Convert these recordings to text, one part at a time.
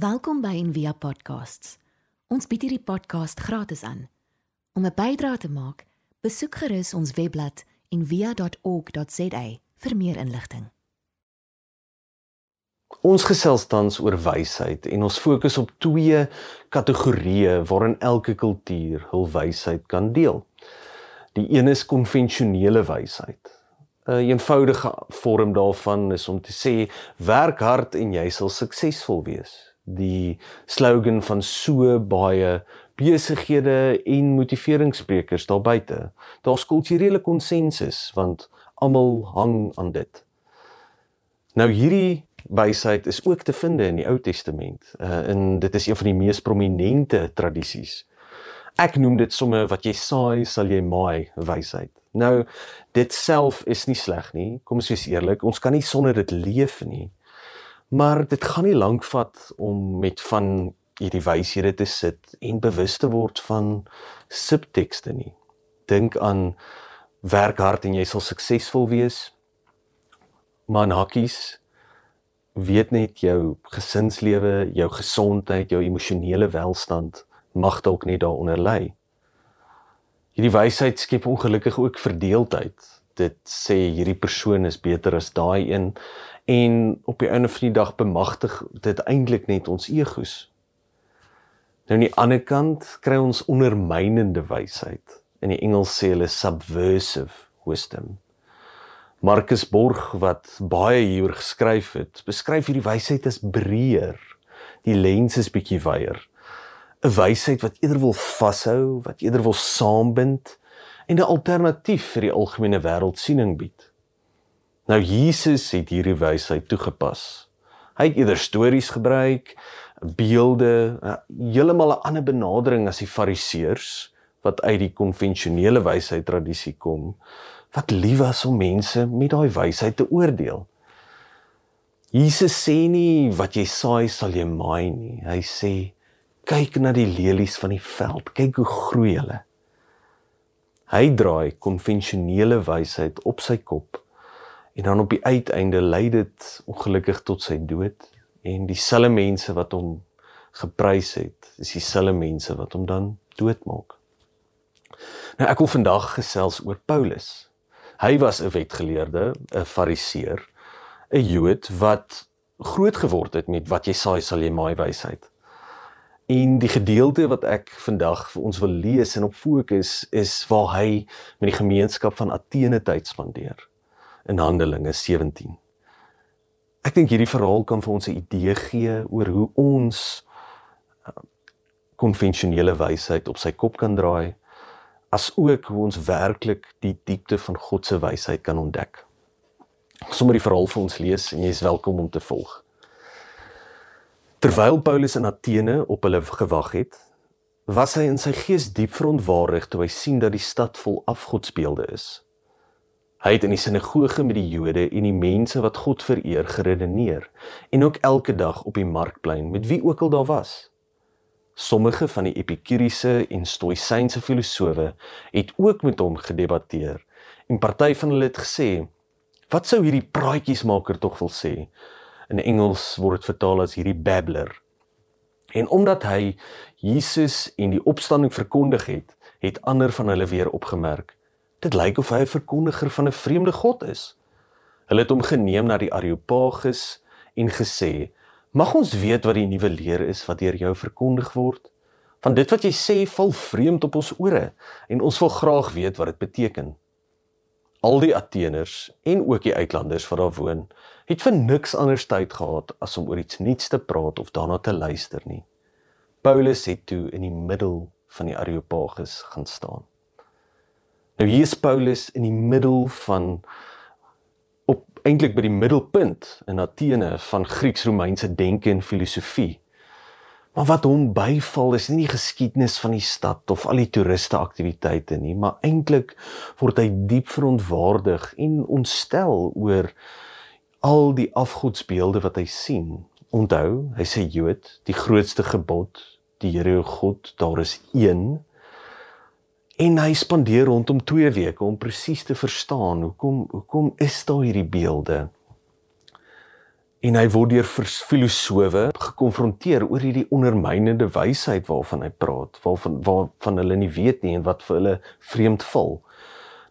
Welkom by Envia Podcasts. Ons bied hierdie podcast gratis aan. Om 'n bydrae te maak, besoek gerus ons webblad en via.org.za vir meer inligting. Ons gesels tans oor wysheid en ons fokus op twee kategorieë waarin elke kultuur hul wysheid kan deel. Die een is konvensionele wysheid. 'n Eenvoudige vorm daarvan is om te sê werk hard en jy sal suksesvol wees. Die slogan van so baie besighede en motiveringssprekers daar buite. Daar's kulturele konsensus want almal hang aan dit. Nou hierdie wysheid is ook te vind in die Ou Testament. Uh en dit is een van die mees prominente tradisies. Ek noem dit sommer wat jy saai, sal jy maai wysheid. Nou dit self is nie sleg nie. Kom ons wees eerlik, ons kan nie sonder dit leef nie. Maar dit gaan nie lank vat om met van hierdie wyshede te sit en bewus te word van subtekste nie. Dink aan werk hard en jy sal suksesvol wees. Man hakkies weet net jou gesinslewe, jou gesondheid, jou emosionele welstand mag dalk net daaronder lê. Hierdie wysheid skep ongelukkig ook verdeeldheid. Dit sê hierdie persoon is beter as daai een en op die einde van die dag bemagtig dit eintlik net ons egos. Nou aan die ander kant kry ons ondermynende wysheid. In die Engels sê hulle subversive wisdom. Marcus Borg wat baie hieroor geskryf het, beskryf hierdie wysheid as breër. Die lens is bietjie wyer. 'n Wysheid wat eerder wil vashou, wat eerder wil saambind en 'n alternatief vir die algemene wêreldsiening bied. Nou Jesus het hierdie wysheid toegepas. Hy het eerder stories gebruik, beelde, heeltemal 'n ander benadering as die Fariseërs wat uit die konvensionele wysheid tradisie kom wat lief was om mense met daai wysheid te oordeel. Jesus sê nie wat jy saai sal jy maai nie. Hy sê kyk na die lelies van die veld, kyk hoe groei hulle. Hy draai konvensionele wysheid op sy kop en dan op die uiteinde lei dit ongelukkig tot sy dood en dieselfde mense wat hom geprys het, is dieselfde mense wat hom dan doodmaak. Nou ek wil vandag gesels oor Paulus. Hy was 'n wetgeleerde, 'n fariseer, 'n Jood wat groot geword het met wat jy saai sal jy maai wysheid. En die gedeelte wat ek vandag vir ons wil lees en op fokus is waar hy met die gemeenskap van Athene tyd spandeer in Handelinge 17. Ek dink hierdie verhaal kan vir ons 'n idee gee oor hoe ons uh, konvensionele wysheid op sy kop kan draai as ook hoe ons werklik die diepte van God se wysheid kan ontdek. Sommige die verhaal vir ons lees en jy is welkom om te volg. Terwyl Paulus in Athene op hulle gewag het, was hy in sy gees diep verontwaardig toe hy sien dat die stad vol afgodsbeelde is. Hy het in die sinagoge met die Jode en die mense wat God vereer geredeneer en ook elke dag op die markplein met wie ook al daar was. Sommige van die epikuriese en stoïsynse filosowe het ook met hom gedebatteer en party van hulle het gesê: "Wat sou hierdie praatjiesmaker tog wil sê?" In Engels word dit vertaal as hierdie babbler. En omdat hy Jesus en die opstanding verkondig het, het ander van hulle weer opgemerk: "Dit lyk of hy 'n verkondiger van 'n vreemde god is." Hulle het hom geneem na die Areopagus en gesê: Mag ons weet wat die nuwe leer is wat deur jou verkondig word? Van dit wat jy sê val vreemd op ons ore en ons wil graag weet wat dit beteken. Al die Atheners en ook die uitlanders wat daar woon, het vir niks anders tyd gehad as om oor iets nuuts te praat of daarna te luister nie. Paulus het toe in die middel van die Areopagus gaan staan. Nou hier is Paulus in die middel van eintlik by die middelpunt in Athene van Grieks-Romeinse denke en filosofie. Maar wat hom byval is nie die geskiedenis van die stad of al die toeriste aktiwiteite nie, maar eintlik word hy diep verontwaardig en ontstel oor al die afgodsbeelde wat hy sien. Onthou, hy sê Jood, die grootste gebod, die Here jou God, daar is een En hy spandeer rondom 2 weke om presies te verstaan hoekom hoekom is daar hierdie beelde. En hy word deur filosowe gekonfronteer oor hierdie ondermynende wysheid waarvan hy praat, waarvan waarvan hulle nie weet nie en wat vir hulle vreemd val.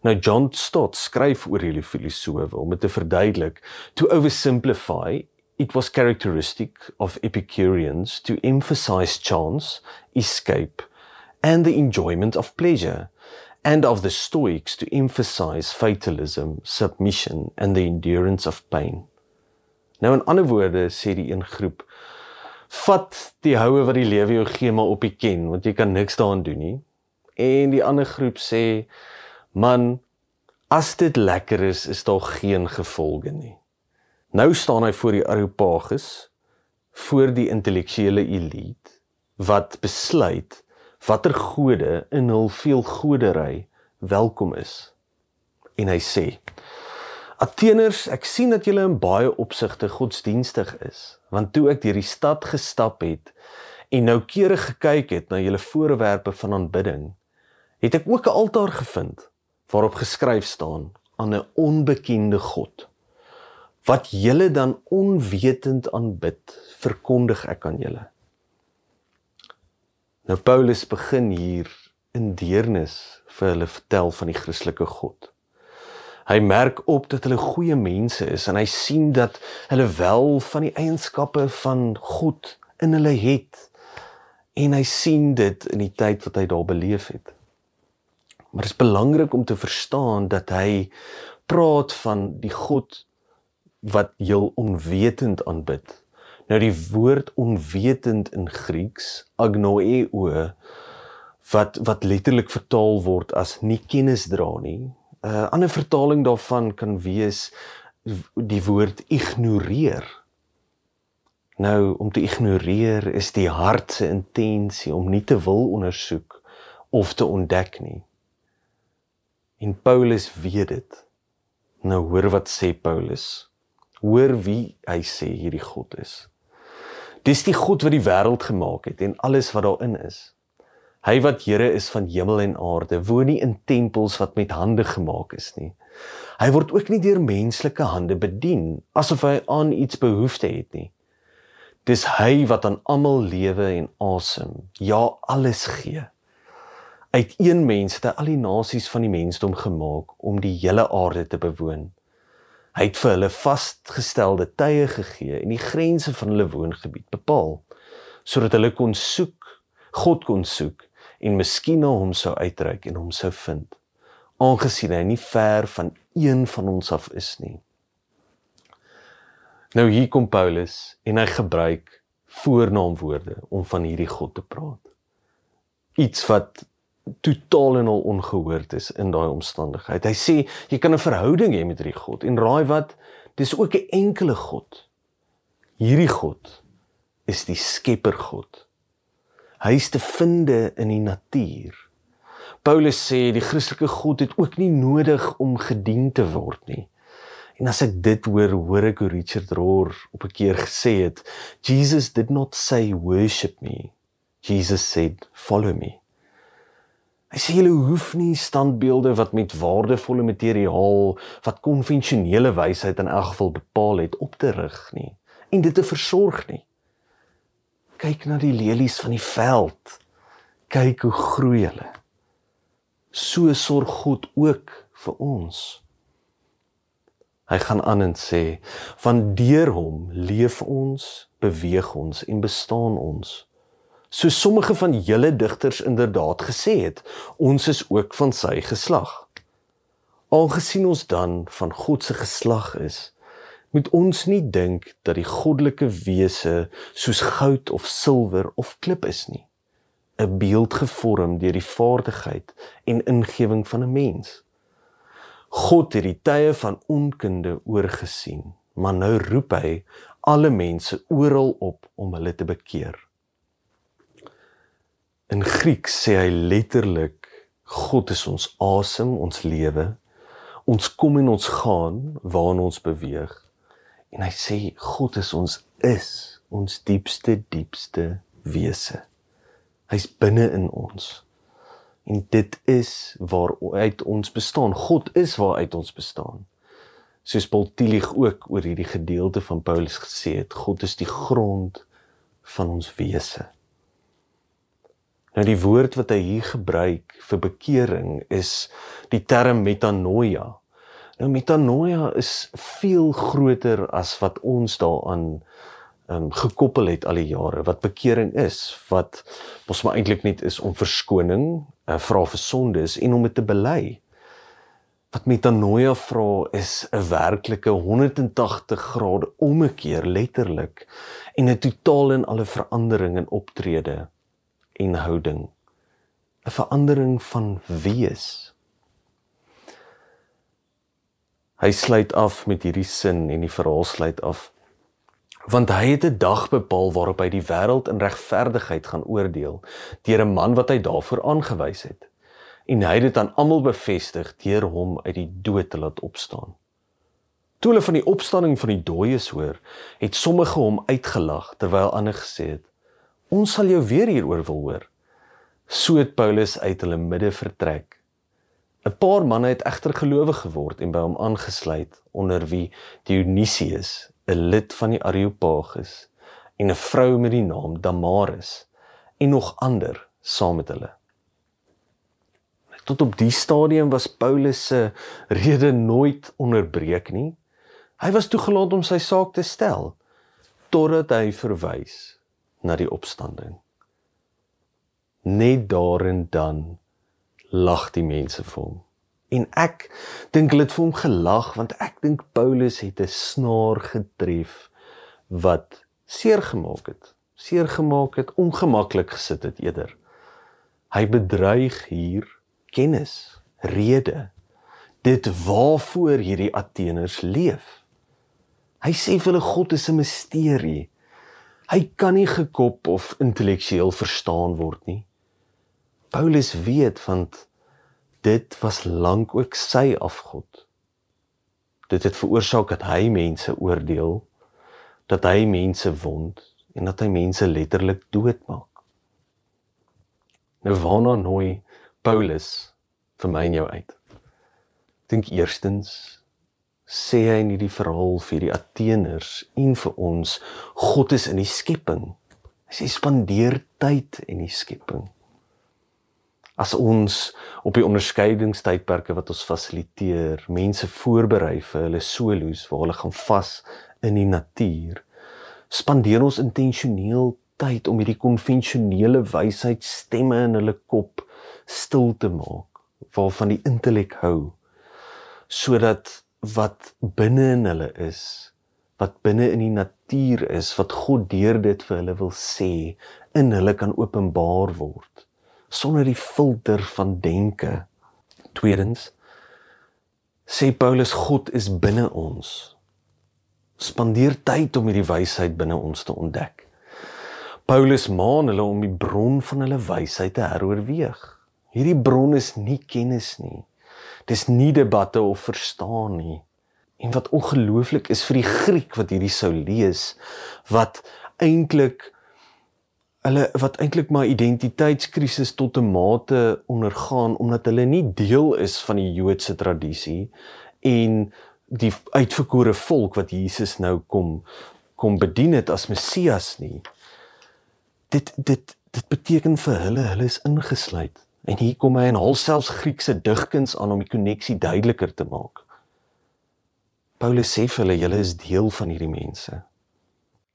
Nou John Stott skryf oor hierdie filosowe om dit te verduidelik, to oversimplify, it was characteristic of Epicureans to emphasize chance, escape and the enjoyment of pleasure and of the Stoics to emphasize fatalism, submission and the endurance of pain. Nou in ander woorde sê die een groep vat die houe wat die lewe jou gee maar op die ken want jy kan niks daaraan doen nie. En die ander groep sê man as dit lekker is is daar geen gevolge nie. Nou staan hy voor die Areopagus voor die intellektuele elite wat besluit watter gode in hul veelgodery welkom is. En hy sê Atheners, ek sien dat julle in baie opsigte godsdienstig is, want toe ek deur die stad gestap het en noukeurig gekyk het na julle voorwerpe van aanbidding, het ek ook 'n altaar gevind waarop geskryf staan aan 'n onbekende god. Wat julle dan onwetend aanbid, verkondig ek aan julle. Nou Paulus begin hier in deernis vir hulle vertel van die Christelike God. Hy merk op dat hulle goeie mense is en hy sien dat hulle wel van die eienskappe van God in hulle het. En hy sien dit in die tyd wat hy daar beleef het. Maar dit is belangrik om te verstaan dat hy praat van die God wat heel onwetend aanbid. Nou die woord onwetend in Grieks agnoeo wat wat letterlik vertaal word as nie kennis dra nie 'n uh, ander vertaling daarvan kan wees die woord ignoreer. Nou om te ignoreer is die hart se intensie om nie te wil ondersoek of te ontdek nie. En Paulus weet dit. Nou hoor wat sê Paulus. Hoor wie hy sê hierdie God is. Dis die God wat die wêreld gemaak het en alles wat daarin is. Hy wat Here is van hemel en aarde, woon nie in tempels wat met hande gemaak is nie. Hy word ook nie deur menslike hande bedien asof hy aan iets behoefte het nie. Dis hy wat aan almal lewe en asem, ja alles gee. Uit een mens het hy al die nasies van die mensdom gemaak om die hele aarde te bewoon. Hy het vir hulle vasgestelde tye gegee en die grense van hulle woongebied bepaal sodat hulle kon soek, God kon soek en miskien na hom sou uitreik en hom sou vind aangesien hy nie ver van een van ons af is nie. Nou hier kom Paulus en hy gebruik voornaamwoorde om van hierdie God te praat. Iets wat totaal en al ongehoord is in daai omstandigheid hy sê jy kan 'n verhouding hê met hierdie God en raai wat dis ook 'n enkele God hierdie God is die skepper God Hy is te vinde in die natuur. Paulus sê die Christelike God het ook nie nodig om gedien te word nie. En as ek dit hoor, hoor ek hoe Richard Rohr op 'n keer gesê het, Jesus did not say worship me. Jesus said follow me. Hy sê jy hoef nie standbeelde wat met waardevolle materiaal wat konvensionele wysheid in elk geval bepaal het op te rig nie en dit te versorg nie kyk na die lelies van die veld. Kyk hoe groei hulle. So sorg God ook vir ons. Hy gaan aan en sê: "Van deur hom leef ons, beweeg ons en bestaan ons." So sommige van julle digters inderdaad gesê het, ons is ook van sy geslag. Aangesien ons dan van God se geslag is, moet ons nie dink dat die goddelike wese soos goud of silwer of klip is nie. 'n beeld gevorm deur die vaardigheid en ingewing van 'n mens. God het die tye van onkunde oorgesien maar nou roep hy alle mense oral op om hulle te bekeer in Grieks sê hy letterlik God is ons asem ons lewe ons kom en ons gaan waarna ons beweeg En hy sê God is ons is ons diepste diepste wese. Hy's binne in ons. En dit is waaruit ons bestaan. God is waaruit ons bestaan. soos Paul Tillich ook oor hierdie gedeelte van Paulus gesê het, God is die grond van ons wese. Nou die woord wat hy hier gebruik vir bekering is die term metanoia. Nou metanoia is veel groter as wat ons daaraan um, gekoppel het al die jare wat bekering is, wat mos maar eintlik net is om verskoning, uh, vra vir sondes en om dit te bely. Wat metanoia vra is 'n werklike 180 grade ommekeer letterlik en 'n totaal en alle verandering in optrede en houding. 'n Verandering van wees. Hy sluit af met hierdie sin en die verhaal sluit af want hy het 'n dag bepaal waarop hy die wêreld in regverdigheid gaan oordeel deur 'n man wat hy daarvoor aangewys het en hy het dit aan almal bevestig deur hom uit die dood te laat opstaan. Toe hulle van die opstanding van die dooies hoor, het sommige hom uitgelag terwyl ander gesê het: "Ons sal jou weer hieroor wil hoor." So het Paulus uit hulle midde vertrek. 'n Paar manne het egter gelowig geword en by hom aangesluit, onder wie Dionysius, 'n lid van die Areopagus, en 'n vrou met die naam Damaris en nog ander saam met hulle. Tot op die stadium was Paulus se rede nooit onderbreek nie. Hy was toegelaat om sy saak te stel totdat hy verwys na die opstanding. Net daarin dan lag die mense vir hom. En ek dink hulle het vir hom gelag want ek dink Paulus het 'n snaar getref wat seer gemaak het. Seer gemaak het, ongemaklik gesit het eerder. Hy bedreig hier kennis, rede, dit waarvoor hierdie Atheners leef. Hy sê vir hulle God is 'n misterie. Hy kan nie gekop of intellektueel verstaan word nie. Paulus weet want dit was lank ook sy afgod. Dit het veroorsaak dat hy mense oordeel, dat hy mense wond en dat hy mense letterlik doodmaak. Nou waarna nooi Paulus vir my en jou uit. Dink eerstens sê hy in hierdie verhaal vir die Atheners en vir ons God is in die skepping. Hy sê spandeer tyd in die skepping. As ons op die onderskeidingstydperke wat ons fasiliteer, mense voorberei vir hulle solos waar hulle gaan vas in die natuur, spandeer ons intentioneel tyd om hierdie konvensionele wysheidstemme in hulle kop stil te maak waarvan die intellek hou sodat wat binne in hulle is wat binne in die natuur is wat God deur dit vir hulle wil sê in hulle kan openbaar word sonder die filter van denke. Tweedens sê Paulus God is binne ons. Spandeer tyd om hierdie wysheid binne ons te ontdek. Paulus maan hulle om die bron van hulle wysheid te heroorweeg. Hierdie bron is nie kennis nie. Dis nie debatte of verstaan nie. En wat ongelooflik is vir die Griek wat hierdie sou lees, wat eintlik hulle wat eintlik maar identiteitskrisis tot 'n mate ondergaan omdat hulle nie deel is van die Joodse tradisie en die uitverkore volk wat Jesus nou kom kom bedien het as Messias nie. Dit dit dit beteken vir hulle hulle is ingesluit. En hier kom hy en hul selfs Griekse digkuns aan om die koneksie duideliker te maak. Paulus sê vir hulle julle is deel van hierdie mense.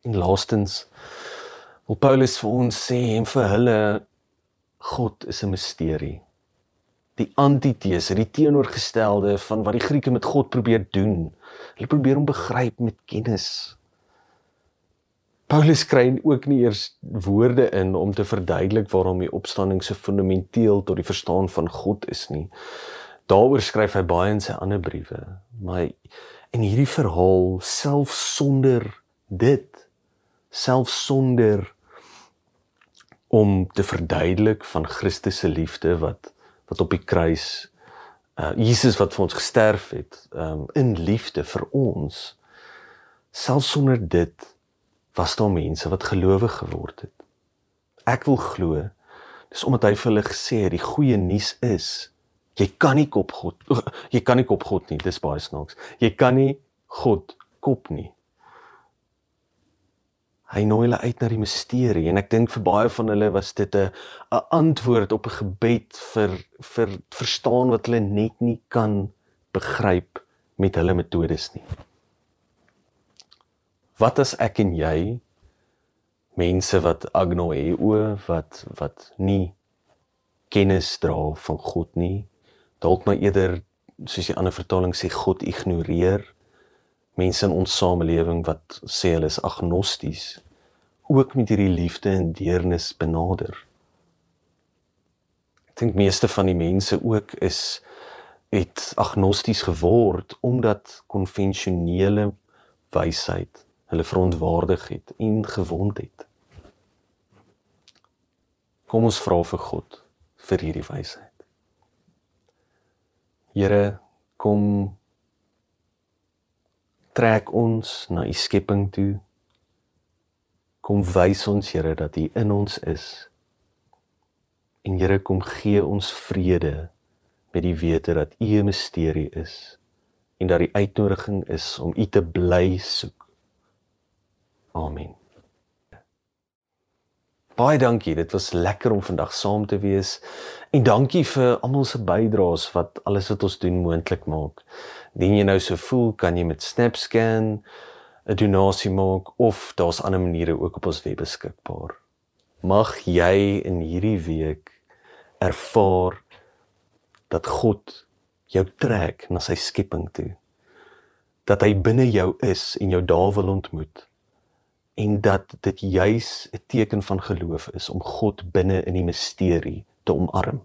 En laastens wil Paulus vir ons sê en vir hulle God is 'n misterie. Die antitese, die teenoorgestelde van wat die Grieke met God probeer doen. Hulle probeer hom begryp met kennis. Paulus kry ook nie eers woorde in om te verduidelik waarom die opstanding so fundamenteel tot die verstaan van God is nie. Daaroor skryf hy baie in sy ander briewe. Maar in hierdie verhaal self sonder dit self sonder om te verduidelik van Christus se liefde wat wat op die kruis uh Jesus wat vir ons gesterf het um in liefde vir ons self sonder dit was daar mense wat gelowig geword het. Ek wil glo dis omdat hy vir hulle gesê het die goeie nuus is Jy kan nie kop God. Jy kan nie kop God nie, dis baie snaaks. Jy kan nie God kop nie. Hy nooi hulle uit na die misterie en ek dink vir baie van hulle was dit 'n 'n antwoord op 'n gebed vir vir verstaan wat hulle net nie kan begryp met hulle metodes nie. Wat as ek en jy mense wat agnoe o wat wat nie kennis dra van God nie dalk maar eerder soos die ander vertaling sê God ignoreer mense in ons samelewing wat sê hulle is agnosties ook met hierdie liefde en deernis benader. Ek dink meeste van die mense ook is het agnosties geword omdat konvensionele wysheid hulle verontwaardig het en gewond het. Kom ons vra vir God vir hierdie wysheid. Here, kom trek ons na u skepping toe. Kom wys ons Here dat u in ons is. En Here kom gee ons vrede met die wete dat u 'n misterie is en dat die uitnodiging is om u te bly soek. Amen. Baie dankie. Dit was lekker om vandag saam te wees. En dankie vir almal se bydraes wat alles wat ons doen moontlik maak. Dien jy nou so voel, kan jy met SnapScan 'n donasie maak of daar's ander maniere ook op ons web beskikbaar. Mag jy in hierdie week ervaar dat God jou trek na sy skepping toe. Dat hy binne jou is en jou daar wil ontmoet en dat dit juis 'n teken van geloof is om God binne in die misterie te omarm.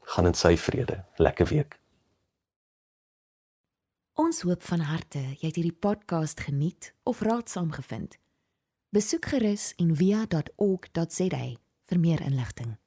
Gaan in sy vrede. Lekker week. Ons hoop van harte jy het hierdie podcast geniet of raadsaam gevind. Besoek gerus en via.ok.za vir meer inligting.